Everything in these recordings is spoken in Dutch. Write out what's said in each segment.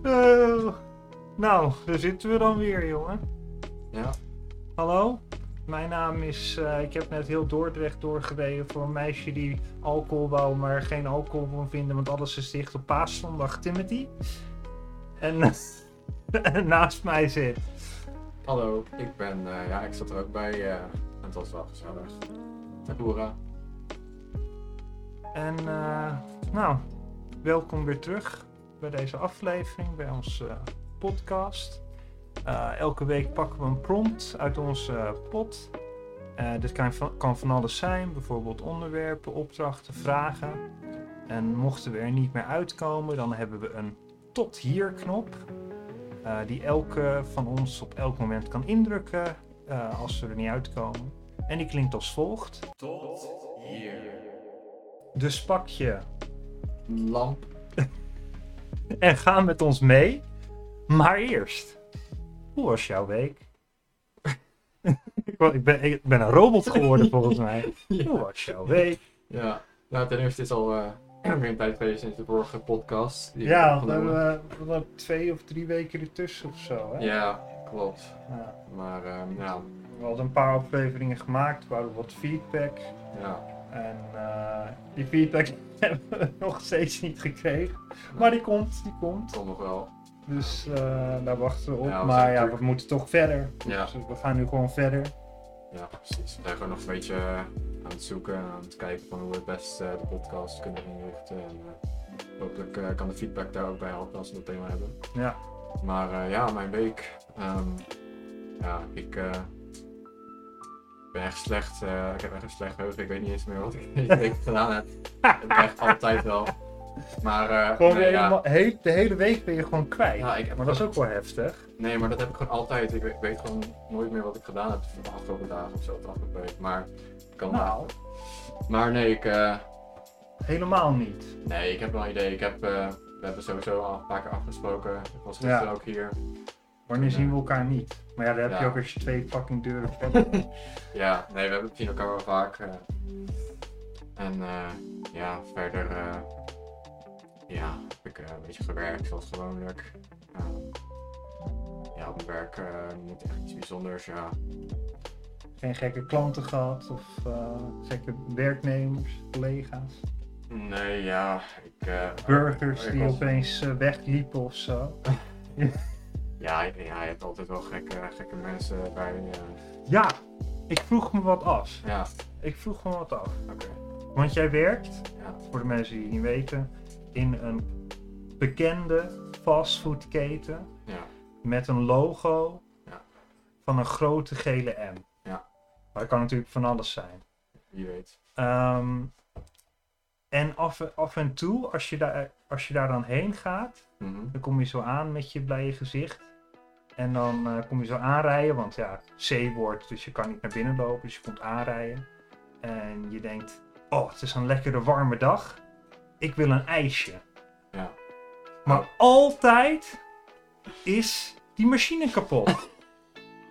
Eh, nou, daar zitten we dan weer, jongen. Ja, Hallo, mijn naam is. eh, ik heb net heel Dordrecht doorgereden voor een meisje die alcohol wou, maar geen alcohol kon vinden, want alles is dicht op paaszondag. Timothy. En, en naast mij zit. hallo, ik ben, eh, ja, ik zat er ook bij en het was wel gezellig. En nou, welkom weer terug bij deze aflevering, bij onze eh, podcast. Eh, elke week pakken we een prompt uit onze pot. Eh, dit kan van, kan van alles zijn, bijvoorbeeld onderwerpen, opdrachten, vragen. En mochten we er niet meer uitkomen, dan hebben we een tot hier knop. die elke van ons op elk moment kan indrukken als we er niet uitkomen. En die klinkt als volgt. Tot hier. Dus pak je Lamp. En ga met ons mee. Maar eerst, hoe was jouw week? ik, ben, ik ben een robot geworden volgens mij. Hoe was jouw week? Ja, nou ten eerste is al eh, weer een tijd geweest sinds de vorige podcast. die Ja, we we hebben we twee of drie weken ertussen of zo. Hè? Ja, klopt. Ja. Maar ja, We hadden een paar afleveringen gemaakt, we hadden wat feedback. ja. En eh, die feedback hebben we nog steeds niet gekregen. Maar die komt, die komt. Toch nog wel. Dus eh, daar wachten we op. Ja, we maar ja, we moeten toch verder. Ja. Dus we gaan nu gewoon verder. Ja, precies. We zijn gewoon nog een beetje eh, aan het zoeken en aan het kijken van hoe we het best de podcast kunnen inrichten. En hopelijk kan de feedback daar ook bij helpen als we dat thema hebben. Ja. Maar ja, mijn week. ehm, ja, ik ben echt slecht. eh, ik heb echt een slecht geheugen. Ik weet niet eens meer wat ik deze week gedaan heb. Ik echt altijd wel. Maar eh, Gewoon nee, ja, de hele week ben je gewoon kwijt. ja, ik maar dat is ook wel heftig. Nee, maar dat heb ik gewoon altijd. Ik weet, ik weet gewoon nooit meer wat ik gedaan heb de afgelopen dagen of zo, de afgelopen week. Maar, ik kan Nou, maar nee, ik, eh, helemaal niet. nee, ik heb wel een idee. Ik heb, we hebben sowieso al een paar keer afgesproken. Ik was gisteren Ja. ook hier. Wanneer zien we elkaar niet? Maar ja, daar heb je ook als je twee fucking deuren verder. Ja, nee, we zien elkaar wel vaak. eh. en eh, ja, verder eh, ja, heb ik eh, een beetje gewerkt zoals gewoonlijk. Ja, op mijn werk eh, niet echt iets bijzonders. Ja, Geen gekke klanten gehad of eh, gekke werknemers, collega's. nee, ja, ik... eh, Burgers ik die was- opeens eh, wegliepen of zo. Ja, ja, je hebt altijd wel gekke, gekke mensen bij. Ja, ik vroeg me wat af. ja, Ik vroeg me wat af. oké. Want jij werkt, Ja. voor de mensen die het niet weten, in een bekende fastfoodketen Ja. met een logo Ja. van een grote gele M. Ja. Maar het kan natuurlijk van alles zijn. Wie weet. Ehm, en af, af en toe, als je, daar, als je daar dan heen gaat, Mhm. dan kom je zo aan met je blije gezicht. En dan eh, kom je zo aanrijden, want ja, C-woord, dus je kan niet naar binnen lopen, dus je komt aanrijden. En je denkt, oh, het is een lekkere warme dag. Ik wil een ijsje. Ja. Maar altijd is die machine kapot.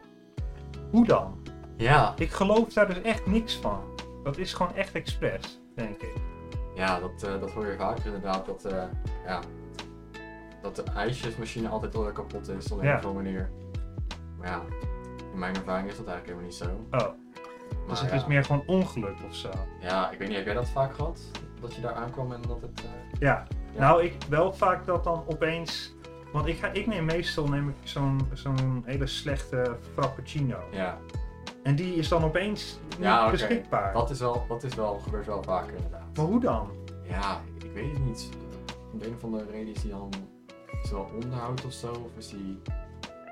Hoe dan? Ja, Ik geloof daar dus echt niks van. Dat is gewoon echt expres, denk ik. ja dat, eh, dat hoor je vaker inderdaad. Dat, eh, ja, dat de ijsjesmachine altijd wel kapot is op een of andere manier. Maar ja, in mijn ervaring is dat eigenlijk helemaal niet zo. Oh, Maar dus het ja, is meer gewoon ongeluk of zo. Ja, ik weet niet, heb jij dat vaak gehad? Dat je daar aankwam en dat het... eh, Ja. Ja. Nou, ik wel vaak dat dan opeens. Want ik, ga, ik neem meestal neem ik zo'n zo'n hele slechte frappuccino. ja, En die is dan opeens niet Ja, beschikbaar. dat is wel, dat is wel, gebeurt wel vaker inderdaad. Maar hoe dan? Ja, ik weet het niet. Om de een of andere reden is die dan zowel onderhoud of zo, of is die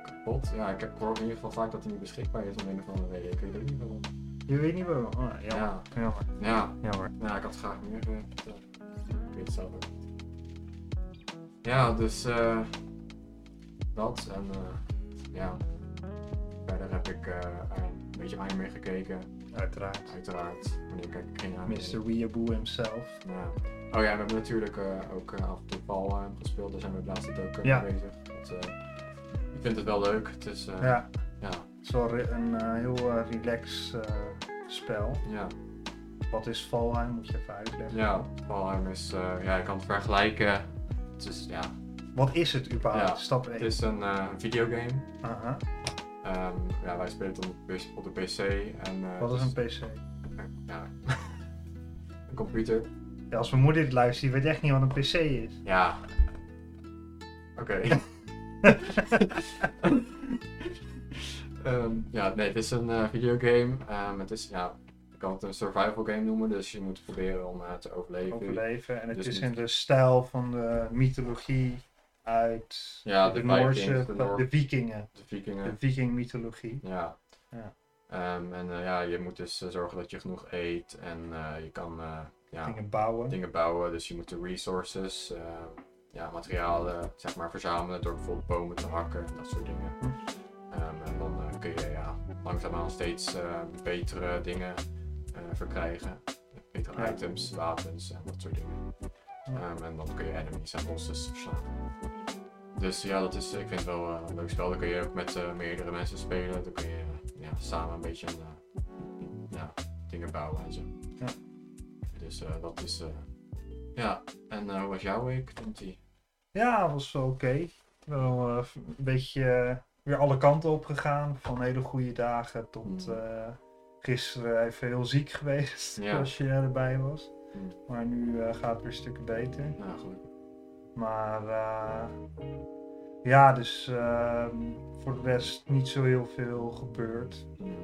kapot? Ja, ik heb hoor in ieder geval vaak dat hij niet beschikbaar is om een of andere reden. Ik weet ook niet waarom. Je weet niet waarom. Oh, jammer. Ja, Jammer. ja, Jammer. ja, ik had het graag meer eh, verteld. Ik weet het zelf ook niet. Ja, dus eh dat en eh, ja, verder heb ik een beetje anime gekeken, Uiteraard. uiteraard. Wanneer kijk ik geen anime? Mr. Weeaboo himself. Ja. Oh ja, we hebben natuurlijk eh, ook eh, af en toe Valheim gespeeld, daar zijn we de laatste tijd ook eh, Ja. mee bezig. Want, eh, ik vind het wel leuk. Het is, eh, Ja, ja, het is wel re- een eh, heel eh, relax eh, spel. ja, Wat is Valheim? Moet je even uitleggen. ja, Valheim is, eh, ja, je kan het vergelijken. Het is, ja, wat is het überhaupt? Ja, Stap 1. Het is een eh, videogame. Aha. Ehm, ja, wij spelen het op, de- op de PC. En, eh, Wat is dus- een PC? Ja. een computer. Ja, als mijn moeder dit luistert, die weet echt niet wat een PC is. Ja. Oké. Ehm, ja, nee, het is een eh, videogame. Ehm, het is, ja, je kan het een survival game noemen, dus je moet proberen om eh, te overleven. Overleven. En het Dus is niet- in de stijl van de mythologie uit Ja, de, de Noorse, Vikings, de de, Noor- vikingen. De De vikingen. viking mythologie. Ja. Ja. Ehm, en eh, ja, je moet dus zorgen dat je genoeg eet en je kan ja, Dingen bouwen. dingen bouwen. Dus je moet de resources, eh, ja, materialen zeg maar, verzamelen door bijvoorbeeld bomen te hakken en dat soort dingen. Hm. Ehm, en dan eh, kun je ja, langzaamaan steeds eh, betere dingen eh, verkrijgen. Betere Ja. items, wapens en dat soort dingen. Ehm, en dan kun je enemies en bosses verslaan. Dus ja, dat is, ik vind het wel eh, een leuk spel. Dan kun je ook met meerdere mensen spelen. Dan kun je ja, samen een beetje ja, dingen bouwen en zo. Ja. Dus eh, dat is. eh, ja, en eh, hoe was jouw week, Tinty? Ja, was wel oké. Wel eh, een beetje weer alle kanten op gegaan. Van hele goede dagen tot Mm. gisteren even heel ziek geweest. Ja. Als je erbij was. Mm. Maar nu gaat het weer stukken beter. Ja, gelukkig. Maar ja, dus ehm, voor de rest niet zo heel veel gebeurd. Mm.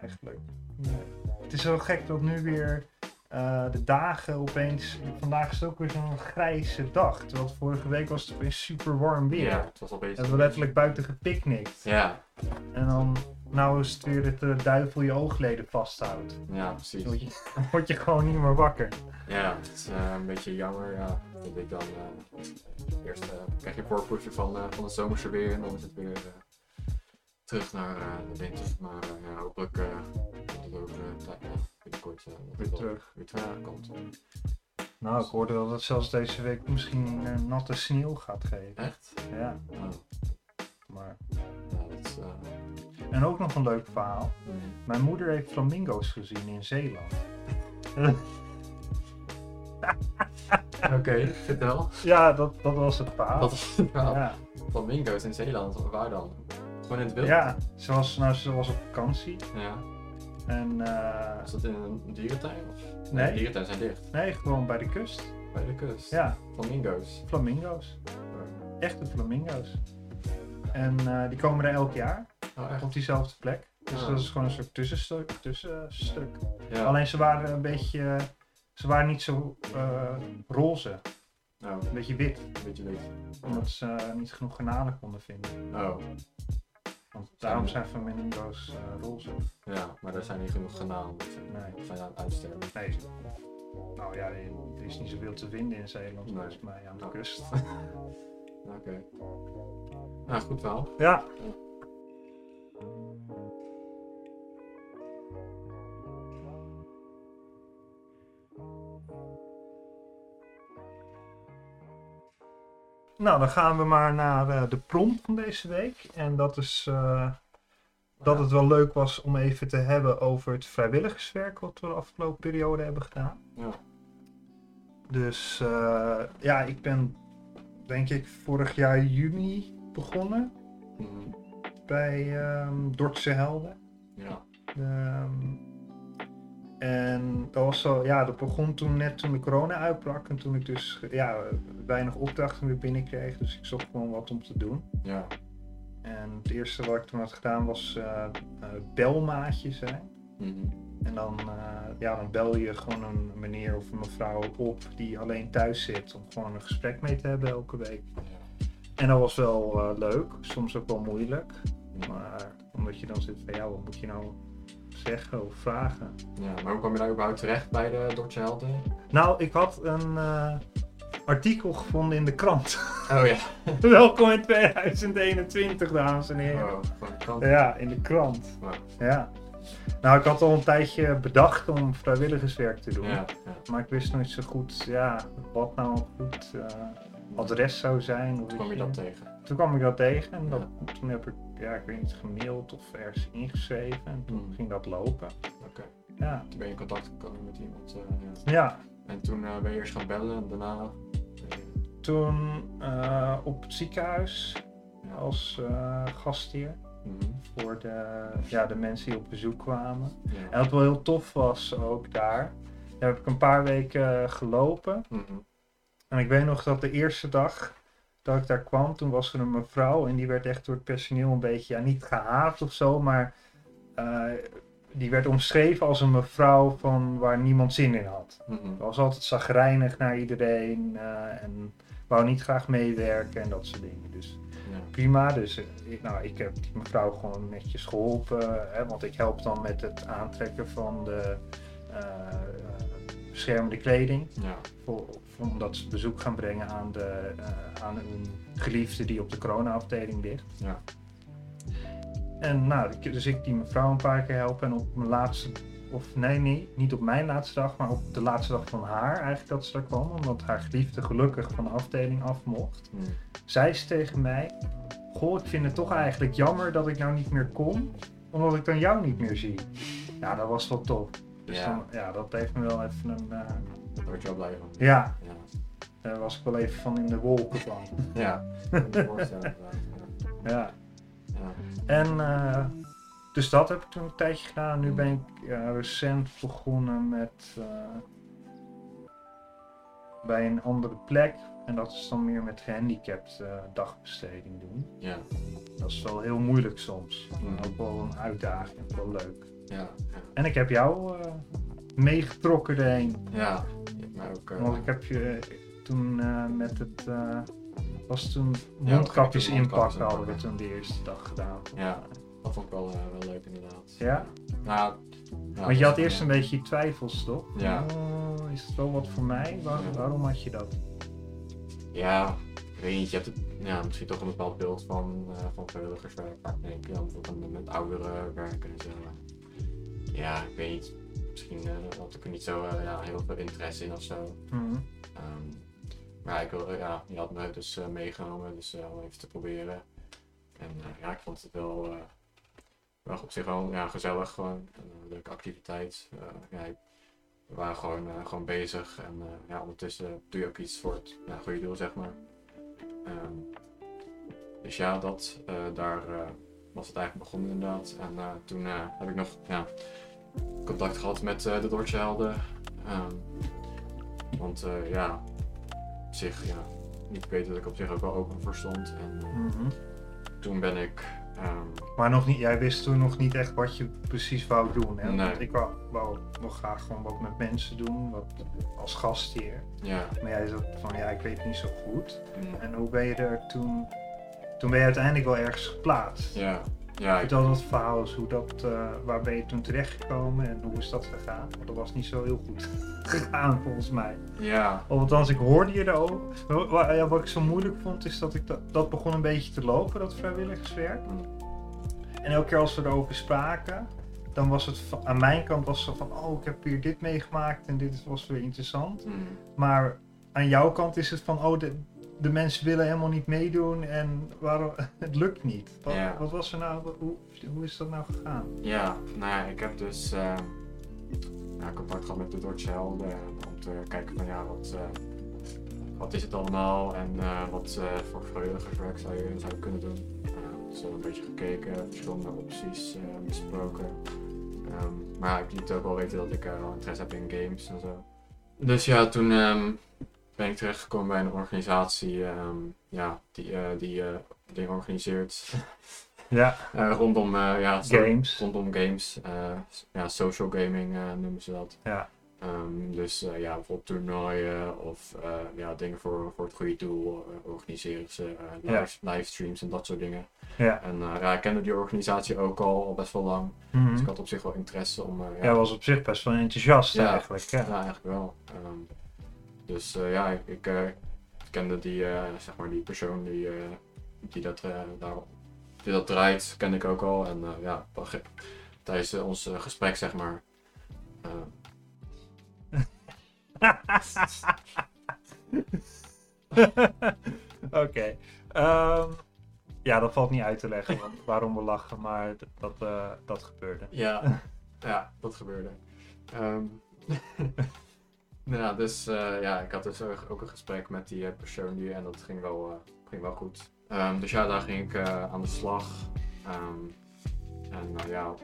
Eigenlijk. Nee. Het is wel gek dat nu weer eh, de dagen opeens. Vandaag is het ook weer zo'n grijze dag. Terwijl vorige week was het opeens super warm weer. Ja, het was al We bezig. hebben letterlijk buiten gepicnict. Ja, En dan, nou is het weer dat de duivel je oogleden vasthoudt. ja, precies. Dan word je, dan word je gewoon niet meer wakker. Ja, het is eh, een beetje jammer. Ja, dat ik dan. eh, eerst eh, krijg je een voorproefje van, eh, van het zomerse weer en dan is het weer eh, terug naar eh, de winter. Maar eh, ja, hopelijk eh, komt het ook eh, tijd- binnenkort eh, Weer wel terug. Weer terugkomt. Nou, ik hoorde dat het zelfs deze week misschien eh, natte sneeuw gaat geven. Echt? Ja, Oh, maar. ja, dat is. eh, En ook nog een leuk verhaal. mm. Mijn moeder heeft flamingo's gezien in Zeeland. Oké, vertel. ja, dat, dat was het verhaal. Wat is het verhaal? ja. Flamingo's in Zeeland, waar dan? Gewoon in het wild? ja, ze was, nou, ze was op vakantie. Ja. En eh, Was dat in een dierentuin? Of? Nee. dierentuin zijn dicht. nee, gewoon bij de kust. Bij de kust. Ja, Flamingo's. flamingo's. Echte flamingo's. En eh, die komen er elk jaar Oh, echt? op diezelfde plek. Dus Ah. dat is gewoon een soort tussenstuk. tussenstuk. Ja. Alleen ze waren een beetje. Ze waren niet zo eh, roze, Nou, een beetje wit. een beetje weet. Omdat ze niet genoeg genade konden vinden. Oh, Want daarom zijn flamingo's eh, roze. ja, maar er zijn niet genoeg genaamd. Nee. Of zijn aan het uitsterven. Nee. Nou ja, er is niet zoveel te vinden in Zeeland Nee. volgens mij aan de Oh. kust. Oké. Nou, goed wel. Ja. Nou, dan gaan we maar naar eh, de prompt van deze week. En dat is eh, dat het wel leuk was om even te hebben over het vrijwilligerswerk wat we de afgelopen periode hebben gedaan. Ja. Dus eh, ja, ik ben denk ik vorig jaar juni begonnen Mhm. bij ehm Dordtse Helden. Ja. Ehm, en dat was zo, ja, dat begon toen net toen de corona uitbrak en toen ik dus ja, weinig opdrachten meer binnenkreeg. Dus ik zocht gewoon wat om te doen. Ja. En het eerste wat ik toen had gedaan was eh, eh, belmaatje zijn. Mhm. En dan, eh, ja, dan bel je gewoon een meneer of een mevrouw op die alleen thuis zit om gewoon een gesprek mee te hebben elke week. En dat was wel leuk, soms ook wel moeilijk. Maar omdat je dan zit van ja, wat moet je nou zeggen of vragen? ja. Maar hoe kwam je daar überhaupt terecht bij de Dordtje Helden? Nou, ik had een eh, artikel gevonden in de krant. Oh ja. Welkom in 2021, dames en heren. Oh, gewoon de krant. Ja, in de krant. Wow. Ja. Nou, ik had al een tijdje bedacht om vrijwilligerswerk te doen. Ja. ja. Maar ik wist nooit zo goed ja, wat nou goed eh, adres zou zijn. Of Toen kwam je dat tegen. Toen kwam ik dat tegen en dat, toen heb ik, ja, ik weet niet, gemaild of ergens ingeschreven. En toen Hmm. ging dat lopen. Oké. Ja. Toen ben je in contact gekomen met iemand. eh, ja. Ja, En toen eh, ben je eerst gaan bellen en daarna. eh, toen op het ziekenhuis als gastheer. Mhm. Voor de, ja, de mensen die op bezoek kwamen. Ja. En wat wel heel tof was ook daar. Daar heb ik een paar weken gelopen. Mhm. En ik weet nog dat de eerste dag dat ik daar kwam, toen was er een mevrouw en die werd echt door het personeel een beetje, ja, niet gehaat of zo, maar eh, die werd omschreven als een mevrouw van waar niemand zin in had. Mhm. Was altijd zagrijnig naar iedereen eh, en wou niet graag meewerken en dat soort dingen. Dus Ja. prima, dus eh, ik- nou, ik heb die mevrouw gewoon netjes geholpen, hè, want ik help dan met het aantrekken van de eh, beschermende kleding Ja. voor, voor- omdat ze bezoek gaan brengen aan, de, eh, aan hun geliefde die op de corona-afdeling ligt. Ja. En nou, dus ik die mevrouw een paar keer helpen en op mijn laatste, of nee, nee, niet op mijn laatste dag, maar op de laatste dag van haar eigenlijk dat ze daar kwam, omdat haar geliefde gelukkig van de afdeling af mocht. Mhm. Zei ze tegen mij, goh, ik vind het toch eigenlijk jammer dat ik nou niet meer kom, omdat ik dan jou niet meer zie. Ja, dat was wel tof. Dus Ja. Dan, ja, dat heeft me wel even een, eh, Daar word je wel blij van. ja, Ja. daar was ik wel even van in de wolken van. Ja. Ja. Ja. En eh, dus dat heb ik toen een tijdje gedaan. Nu ben ik eh, recent begonnen met bij een andere plek. En dat is dan meer met gehandicapt eh, dagbesteding doen. Ja. Dat is wel heel moeilijk soms. Mm. Ook wel een uitdaging, wel leuk. Ja. Ja. En ik heb jou eh, meegetrokken erheen. Ja. Mij ook. eh, Want ik heb je toen eh, met het. was toen mondkapjes toen inpakken hadden we toen de eerste dag gedaan. Ja. Dat vond ik wel, wel leuk inderdaad. Ja? Nou, Want je had eerst een beetje twijfels, toch? Ja. Oh, is het wel wat voor mij? Waar-. Waarom had je dat? Ja, ik weet niet, je hebt het, ja, misschien toch een bepaald beeld van, eh van vrijwilligerswerk. Vaak denk je dan met ouderen werken en zo. Ja, ik weet niet. Misschien eh, had ik er niet zo eh, ja, heel veel interesse in of zo. Mhm. Ehm, maar ik wil, ja, je had me dus eh, meegenomen, dus eh, om even te proberen. En eh, ja, ik vond het wel, eh, wel op zich wel ja, gezellig, gewoon een eh, leuke activiteit. Eh, ja, we waren gewoon, eh, gewoon bezig en eh, ja, ondertussen doe je ook iets voor het ja, goede doel, zeg maar. Ehm, dus ja, dat, eh, daar eh, was het eigenlijk begonnen inderdaad. En eh, toen eh, heb ik nog ja, contact gehad met eh, de Dordtje Helden. Ehm, want ja, op zich, ja, ik weet dat ik op zich ook wel open voor stond. En Mhm. toen ben ik, ehm, Maar nog niet, jij wist toen nog niet echt wat je precies wou doen. Hè? Nee. Want ik wou, wou nog graag gewoon wat met mensen doen, wat als gastheer. ja, Maar jij zat van ja, ik weet niet zo goed. mm, En hoe ben je er toen. Toen ben je uiteindelijk wel ergens geplaatst. ja, ja, ik- Vertel dat verhaal eens, hoe dat, eh, waar ben je toen terechtgekomen en hoe is dat gegaan? Want dat was niet zo heel goed gegaan volgens mij. ja, Of althans, ik hoorde je erover. Wa- wa- ja, wat ik zo moeilijk vond, is dat ik dat, dat begon een beetje te lopen, dat vrijwilligerswerk. mm, En elke keer als we erover spraken, dan was het van- aan mijn kant was het van, oh, ik heb hier dit meegemaakt en dit was weer interessant. mm, Maar aan jouw kant is het van, oh, de, de mensen willen helemaal niet meedoen en waarom, het lukt niet. Wat, Ja. wat was er nou, hoe, hoe is dat nou gegaan? ja, nou ja, ik heb dus ja, contact gehad met de Dordtje Helden om te kijken van ja, wat, eh, wat is het allemaal en eh, wat voor vrijwilligerswerk zou je, zou je kunnen doen. Uh, dus we een beetje gekeken, verschillende opties besproken. Ehm, maar ja, ik liet ook wel weten dat ik wel interesse heb in games en zo. Dus ja, toen ehm, ben ik terechtgekomen bij een organisatie ehm, ja, die, eh, die eh, dingen organiseert Ja, eh, rondom, ja, games. rondom games. ja, social gaming noemen ze dat. Ja. Ehm, dus ja, bijvoorbeeld toernooien of ja, dingen voor, voor het goede doel organiseren ze. eh, Ja. live, livestreams en dat soort dingen. Ja. En ja, ik kende die organisatie ook al, al best wel lang. Mhm. Dus ik had op zich wel interesse om... Jij was op zich best wel enthousiast Ja. eigenlijk. Ja. ja, eigenlijk wel. Ehm, dus eh, ja, ik, ik eh, kende die, eh, zeg maar die persoon die, die, dat, daar, die dat draait, kende ik ook al. En ja, tijdens ons gesprek, zeg maar. Oké. Ehm, ja, dat valt niet uit te leggen want waarom we lachen, maar dat, dat gebeurde. ja, ja, dat gebeurde. Ehm, Nou, dus eh, ja, ik had dus ook een gesprek met die eh, persoon die en dat ging wel, eh, ging wel goed. Ehm, dus ja, daar ging ik aan de slag. Ehm, en nou ja,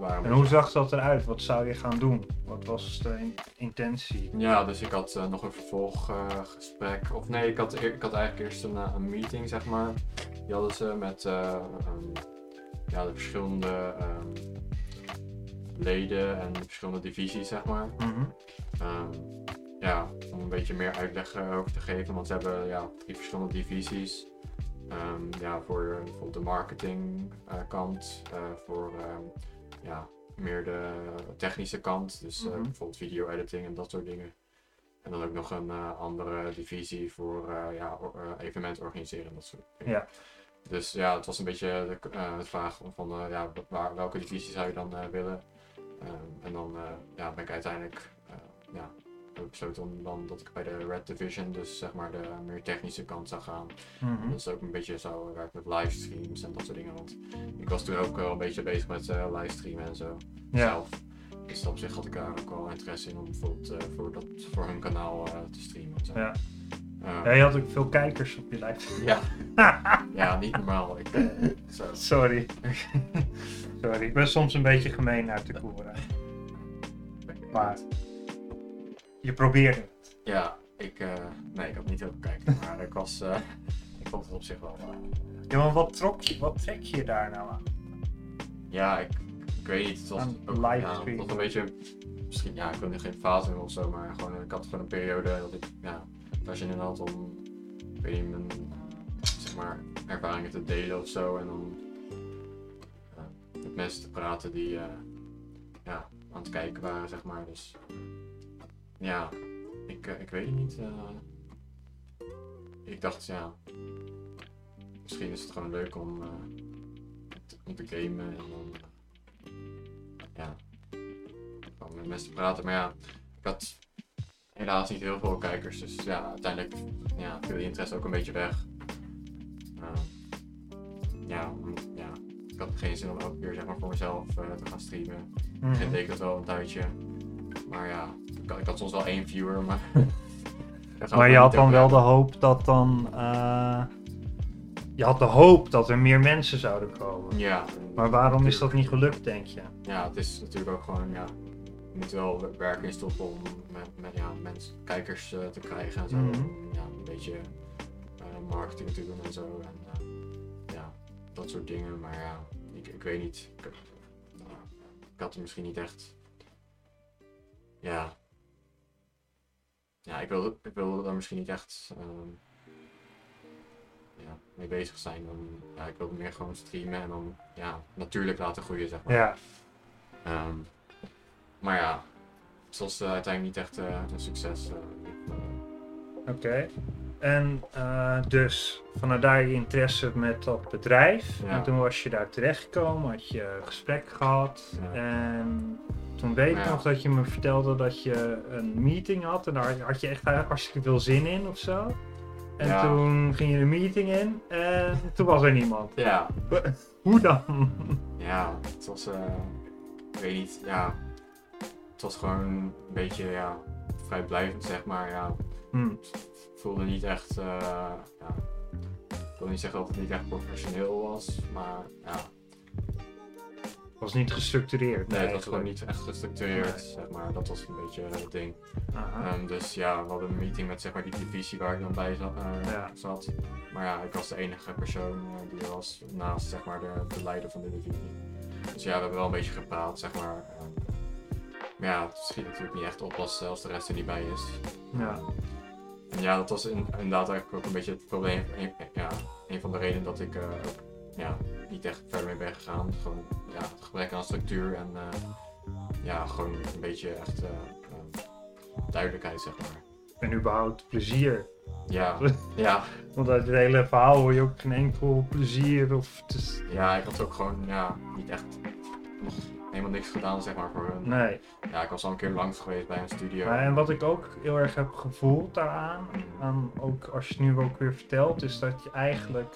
een En hoe zag dat eruit? Wat zou je gaan doen? Wat was de in- intentie? Ja, dus ik had nog een vervolggesprek. of nee, ik had, eer- ik had eigenlijk eerst een, een meeting, zeg maar. Die hadden ze met eh, ehm, ja, de verschillende leden en de verschillende divisies, zeg maar. Mhm. Ehm, ja, om een beetje meer uitleg eh, over te geven, want ze hebben ja, drie verschillende divisies. Ehm, ja, voor eh, bijvoorbeeld de marketingkant, eh voor ehm, ja, meer de technische kant, dus Mhm. bijvoorbeeld video editing en dat soort dingen. En dan ook nog een andere divisie voor eh, ja, or- eh, evenement organiseren en dat soort dingen. Ja. Dus ja, het was een beetje de, de vraag van ja, waar, welke divisie zou je dan willen. En dan ja, ben ik uiteindelijk ja, heb ik besloten dan dat ik bij de Red Division, dus zeg maar de meer technische kant zou gaan. Mhm. Dat is ook een beetje zo werken met livestreams en dat soort dingen. Want ik was toen ook wel een beetje bezig met eh livestreamen en zo Ja. zelf. Dus op zich had ik daar ook wel interesse in om bijvoorbeeld eh, voor, dat, voor hun kanaal eh, te streamen. en Zo. Ja. Ehm, Ja, je had ook veel kijkers op je lijf. ja. ja, niet normaal. Ik, zo. Sorry. Sorry, ik ben soms een beetje gemeen uit de koeren. Maar je probeerde het. Ja, ik, eh, nee, ik had niet heel veel kijken, maar ik was, eh, ik vond het op zich wel. Ja, maar wat, trok je, wat trek je daar nou aan? ja, ik, ik weet niet. Het was ook livestream. Ja, het was een beetje, misschien, ja, ik wil nu geen fase noemen of zo, maar gewoon, ik had gewoon een periode dat ik, ja, daar zin in had om, ik weet niet, mijn, zeg maar, ervaringen te delen of zo. En dan eh, met mensen te praten die, ja, aan het kijken waren, zeg maar. Dus, ja, ik, eh, ik weet het niet. eh. ik dacht, ja, misschien is het gewoon leuk om, eh, te- om te gamen en dan, ja, gewoon met mensen te praten. Maar ja, ik had helaas niet heel veel kijkers, dus ja, uiteindelijk ja, viel die interesse ook een beetje weg. Eh, ja, ja, ik had geen zin om elke keer zeg maar, voor mezelf te gaan streamen. Ik deed ik dat wel een tijdje. Maar ja, had, ik had soms wel één viewer, maar... Maar je had dan wel de hoop dat dan. eh, je had de hoop dat er meer mensen zouden komen. Ja. Maar waarom is dat niet gelukt, denk je? Ja, het is natuurlijk ook gewoon, ja... Je moet wel werk in stoppen om met, met ja, mensen, kijkers eh, te krijgen en zo. Mhm. Ja, een beetje eh, marketing te doen en zo. En ja, dat soort dingen. Maar ja, ik, ik weet niet. Ik, ik had er misschien niet echt... Ja, ja, ik wilde, ik wilde daar misschien niet echt ehm, ja, mee bezig zijn. Dan, ja, ik wilde meer gewoon streamen en dan ja, natuurlijk laten groeien, zeg maar. Ja. Ehm, maar ja, het was eh, uiteindelijk niet echt eh, een succes. eh, Oké. En dus vanuit daar je interesse met dat bedrijf. Ja. En toen was je daar terechtgekomen, had je gesprek gehad. Ja. En toen weet ik Ja. nog dat je me vertelde dat je een meeting had. En daar had je echt hartstikke veel zin in of zo. En Ja. toen ging je een meeting in en toen was er niemand. ja, Hoe dan? ja, het was, eh, ik weet niet, ja, het was gewoon een beetje, ja, vrijblijvend zeg maar. Ja, Hm. het voelde niet echt, eh, ja, ik wil niet zeggen dat het niet echt professioneel was, maar ja, was niet gestructureerd. nee, het was gewoon niet echt gestructureerd, Nee. zeg maar. Dat was een beetje het ding. Ehm, dus ja, we hadden een meeting met zeg maar die divisie waar ik dan bij zat. eh, Ja. zat. Maar ja, ik was de enige persoon eh, die er was naast zeg maar de, de leider van de divisie. Dus ja, we hebben wel een beetje gepraat, zeg maar. Ehm, maar ja, het schiet natuurlijk niet echt op als, als de rest er niet bij is. Ja. En ja, dat was in- inderdaad eigenlijk ook een beetje het probleem. Een, ja, een van de redenen dat ik eh, ook ja, niet echt verder mee ben gegaan. Gewoon ja, het gebrek aan structuur en eh, ja, gewoon een beetje echt eh, eh, duidelijkheid, zeg maar. En überhaupt plezier. Ja, ja, Want uit het hele verhaal hoor je ook geen enkel plezier of is... ja, ik had ook gewoon ja, niet echt nog helemaal niks gedaan, zeg maar, voor hun. Nee. Ja, ik was al een keer langs geweest bij een studio. Maar en wat ik ook heel erg heb gevoeld daaraan, aan, ook als je het nu ook weer vertelt, is dat je eigenlijk,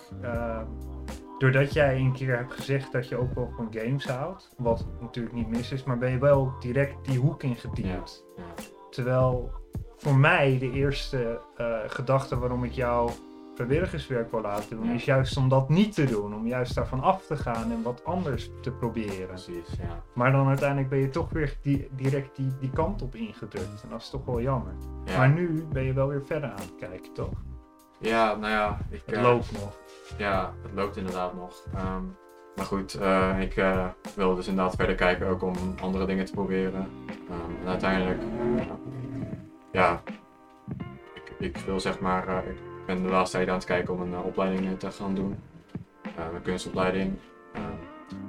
doordat jij een keer hebt gezegd dat je ook wel van games houdt, wat natuurlijk niet mis is, maar ben je wel direct die hoek ingeduwd. Ja. Terwijl voor mij de eerste eh, gedachte waarom ik jou vrijwilligerswerk wil laten doen, Ja. is juist om dat niet te doen. Om juist daarvan af te gaan en wat anders te proberen. Precies, ja. Maar dan uiteindelijk ben je toch weer di- direct die, die kant op ingedrukt. En dat is toch wel jammer. ja. Maar nu ben je wel weer verder aan het kijken, toch? Ja, nou ja, ik, Het eh, loopt nog. Ja, het loopt inderdaad nog. Ehm, maar goed, eh, ik eh, wil dus inderdaad verder kijken ook om andere dingen te proberen. Ehm, en uiteindelijk, ja, ik, ik wil zeg maar, ik ben de laatste tijd aan het kijken om een opleiding te gaan doen. Eh, een kunstopleiding. Ehm,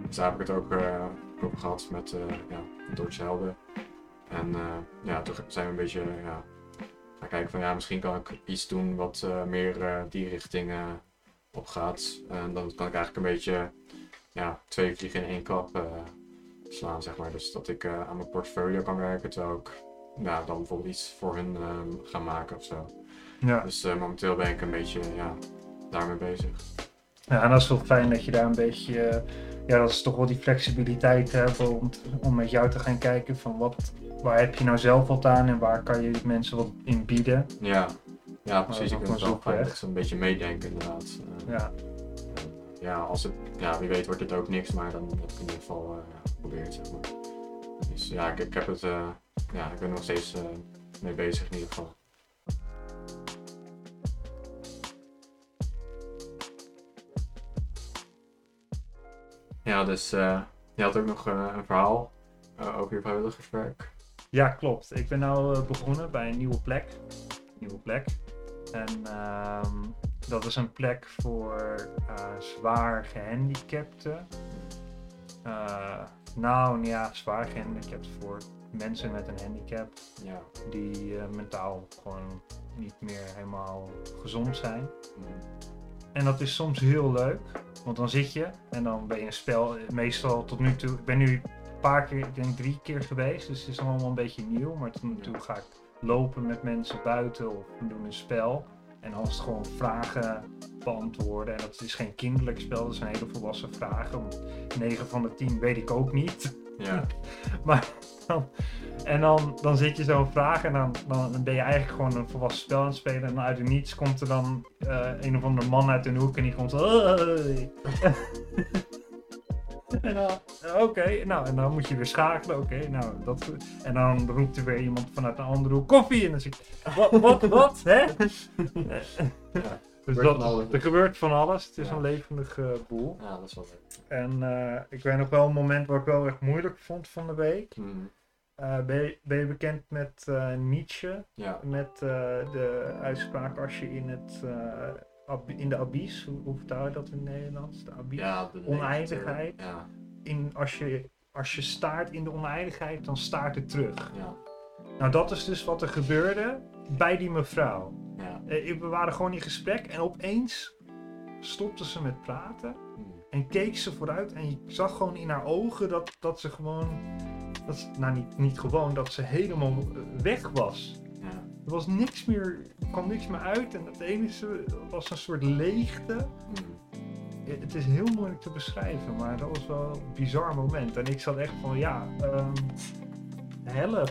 dus daar heb ik het ook over gehad met ja, Deutsche Helden. En ja, toen zijn we een beetje ja, gaan kijken van ja, misschien kan ik iets doen wat eh, meer eh, die richting eh, op gaat. En dan kan ik eigenlijk een beetje ja, twee vliegen in één klap slaan, zeg maar. Dus dat ik aan mijn portfolio kan werken, terwijl ik ja, dan bijvoorbeeld iets voor hun ehm, ga maken of zo. Ja. Dus momenteel ben ik een beetje ja, daarmee bezig. ja, en dat is wel fijn dat je daar een beetje... ja, dat is toch wel die flexibiliteit hebben om, om met jou te gaan kijken van wat... Waar heb je nou zelf wat aan en waar kan je mensen wat in bieden? Ja, ja dat precies. Ik ook zoekweg. dat ze een beetje meedenken inderdaad. Eh, Ja, ja, als het, ja, wie weet wordt het ook niks, maar dan heb ik in ieder geval eh, geprobeerd, zeg maar. Dus ja, ik, ik heb het, eh, ja, ik ben er nog steeds eh, mee bezig in ieder geval. Ja, dus eh, je had ook nog eh, een verhaal eh, over je vrijwilligerswerk. Ja klopt. Ik ben nou eh, begonnen bij een nieuwe plek. Nieuwe plek. En ehm, dat is een plek voor eh, zwaar gehandicapten. Eh, nou ja, zwaar gehandicapt voor mensen met een handicap Ja. die mentaal gewoon niet meer helemaal gezond zijn. Mm. En dat is soms heel leuk, want dan zit je en dan ben je een spel, meestal tot nu toe, ik ben nu een paar keer, ik denk drie keer geweest, dus het is allemaal een beetje nieuw, maar tot nu toe ga ik lopen met mensen buiten of we doen een spel. En dan is het gewoon vragen beantwoorden. En dat is geen kinderlijk spel, dat zijn hele volwassen vragen. Want 9 van de 10 weet ik ook niet. Ja, Maar dan, en dan, dan zit je zo'n vraag en dan, dan ben je eigenlijk gewoon een volwassen spel aan het spelen. En uit het niets komt er dan eh, een of andere man uit een hoek en die komt zo... "Hey." en dan, oké, nou, en dan moet je weer schakelen, oké, nou, dat... En dan roept er weer iemand vanuit een andere hoek, koffie! En dan zeg ik, wat, wat, wat, hè? ja. Dus Gebeurt dat, alles. er gebeurt van alles, het is Ja. een levendige boel. ja dat is wel leuk. En eh, ik weet nog wel een moment wat ik wel echt moeilijk vond van de week. Mm. Eh, ben, je, ben je bekend met eh, Nietzsche? Ja, Met eh, de uitspraak als je in, het, eh, ab- in de abyss, hoe, hoe vertaal je dat in het Nederlands? De abyss. ja de Oneindigheid. Ja, In, als, je, als je staart in de oneindigheid, dan staart het terug. ja, Nou, dat is dus wat er gebeurde bij die mevrouw. ja. Eh, we waren gewoon in gesprek en opeens stopte ze met praten. Mm. En keek ze vooruit en je zag gewoon in haar ogen dat, dat ze gewoon, dat nou niet, niet gewoon, dat ze helemaal eh, weg was. Er was niks meer, er kwam niks meer uit en het enige was een soort leegte. mm. Eh, Het is heel moeilijk te beschrijven, maar dat was wel een bizar moment. En ik zat echt van, ja, ehm help,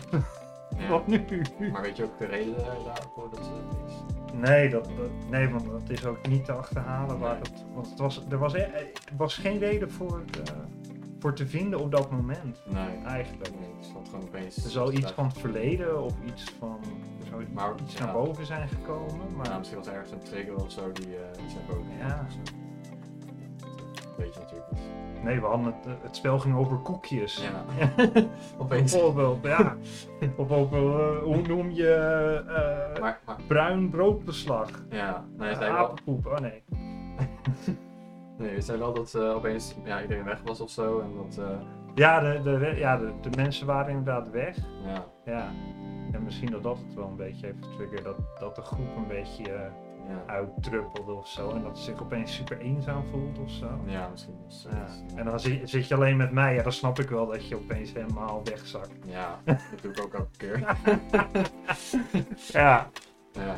ja. wat nu? Maar weet je ook de reden daarvoor dat ze dat is? Nee, dat, dat- nee, want dat is ook niet te achterhalen. Waar dat, want het was, er, was, e- er was geen reden voor, eh, voor te vinden op dat moment, Nee, eigenlijk. nee, het stond gewoon opeens. Er zal iets van het verleden of iets van zou Maar, iets ja. naar boven zijn gekomen. Maar Ja, misschien was er ergens een trigger of zo die eh iets naar boven Ja. zo. Weet je natuurlijk niet. nee, we hadden het, eh, het spel ging over koekjes. Ja, opeens. Bijvoorbeeld, ja. of over, eh, hoe noem je Maar, maar bruin broodbeslag? ja, nee, Uh, wel, oh nee. nee, je zei wel dat opeens ja, iedereen weg was of zo. En dat, Ja, de, de, ja de, de mensen waren inderdaad weg. ja, Ja. En misschien dat dat het wel een beetje heeft getriggerd, dat, dat de groep een beetje eh, ja, uitdruppelde of zo. En dat ze zich opeens super eenzaam voelt of zo. ja, misschien Ja. En dan zit, zit je alleen met mij, ja, dan snap ik wel dat je opeens helemaal wegzakt. Ja, dat doe ik ook elke keer. Ja. Ja,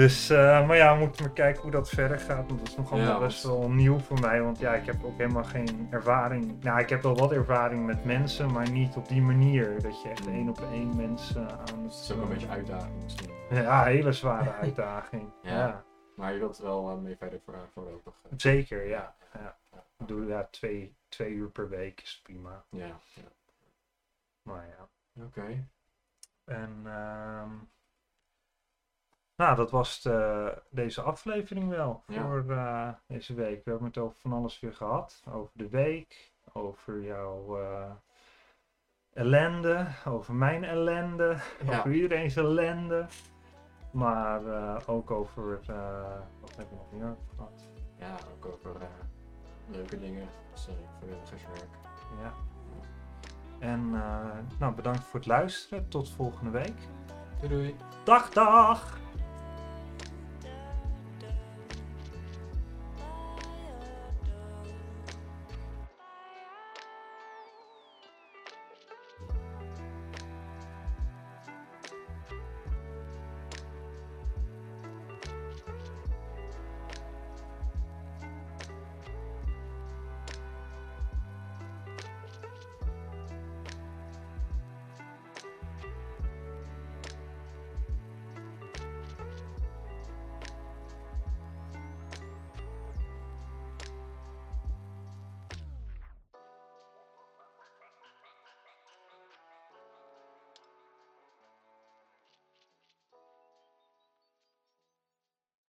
Dus eh, maar ja, we moeten maar kijken hoe dat verder gaat. Want dat is nog allemaal Ja, best wel nieuw voor mij. Want ja, ik heb ook helemaal geen ervaring. Nou, ik heb wel wat ervaring met mensen, maar niet op die manier. Dat je echt één op één mensen aan het is ook een beetje uitdaging misschien. Ja, hele zware uitdaging. Ja. ja. Maar je wilt er wel eh, mee verder voor, voorlopig. eh. Zeker, ja. ja. Ik doe ja, twee, twee uur per week is prima. Ja, ja. Maar ja. Oké. En ehm, nou, dat was de, deze aflevering wel Ja. voor eh, deze week. We hebben het over van alles weer gehad. Over de week, over jouw eh, ellende, over mijn ellende, Ja. over iedereen's ellende. Maar eh, ook over, eh, wat hebben we nog meer gehad? Ja, ook over eh, leuke dingen. Sorry, vrijwilligerswerk. Ja. En eh, nou, bedankt voor het luisteren. Tot volgende week. Doei doei. Dag, dag!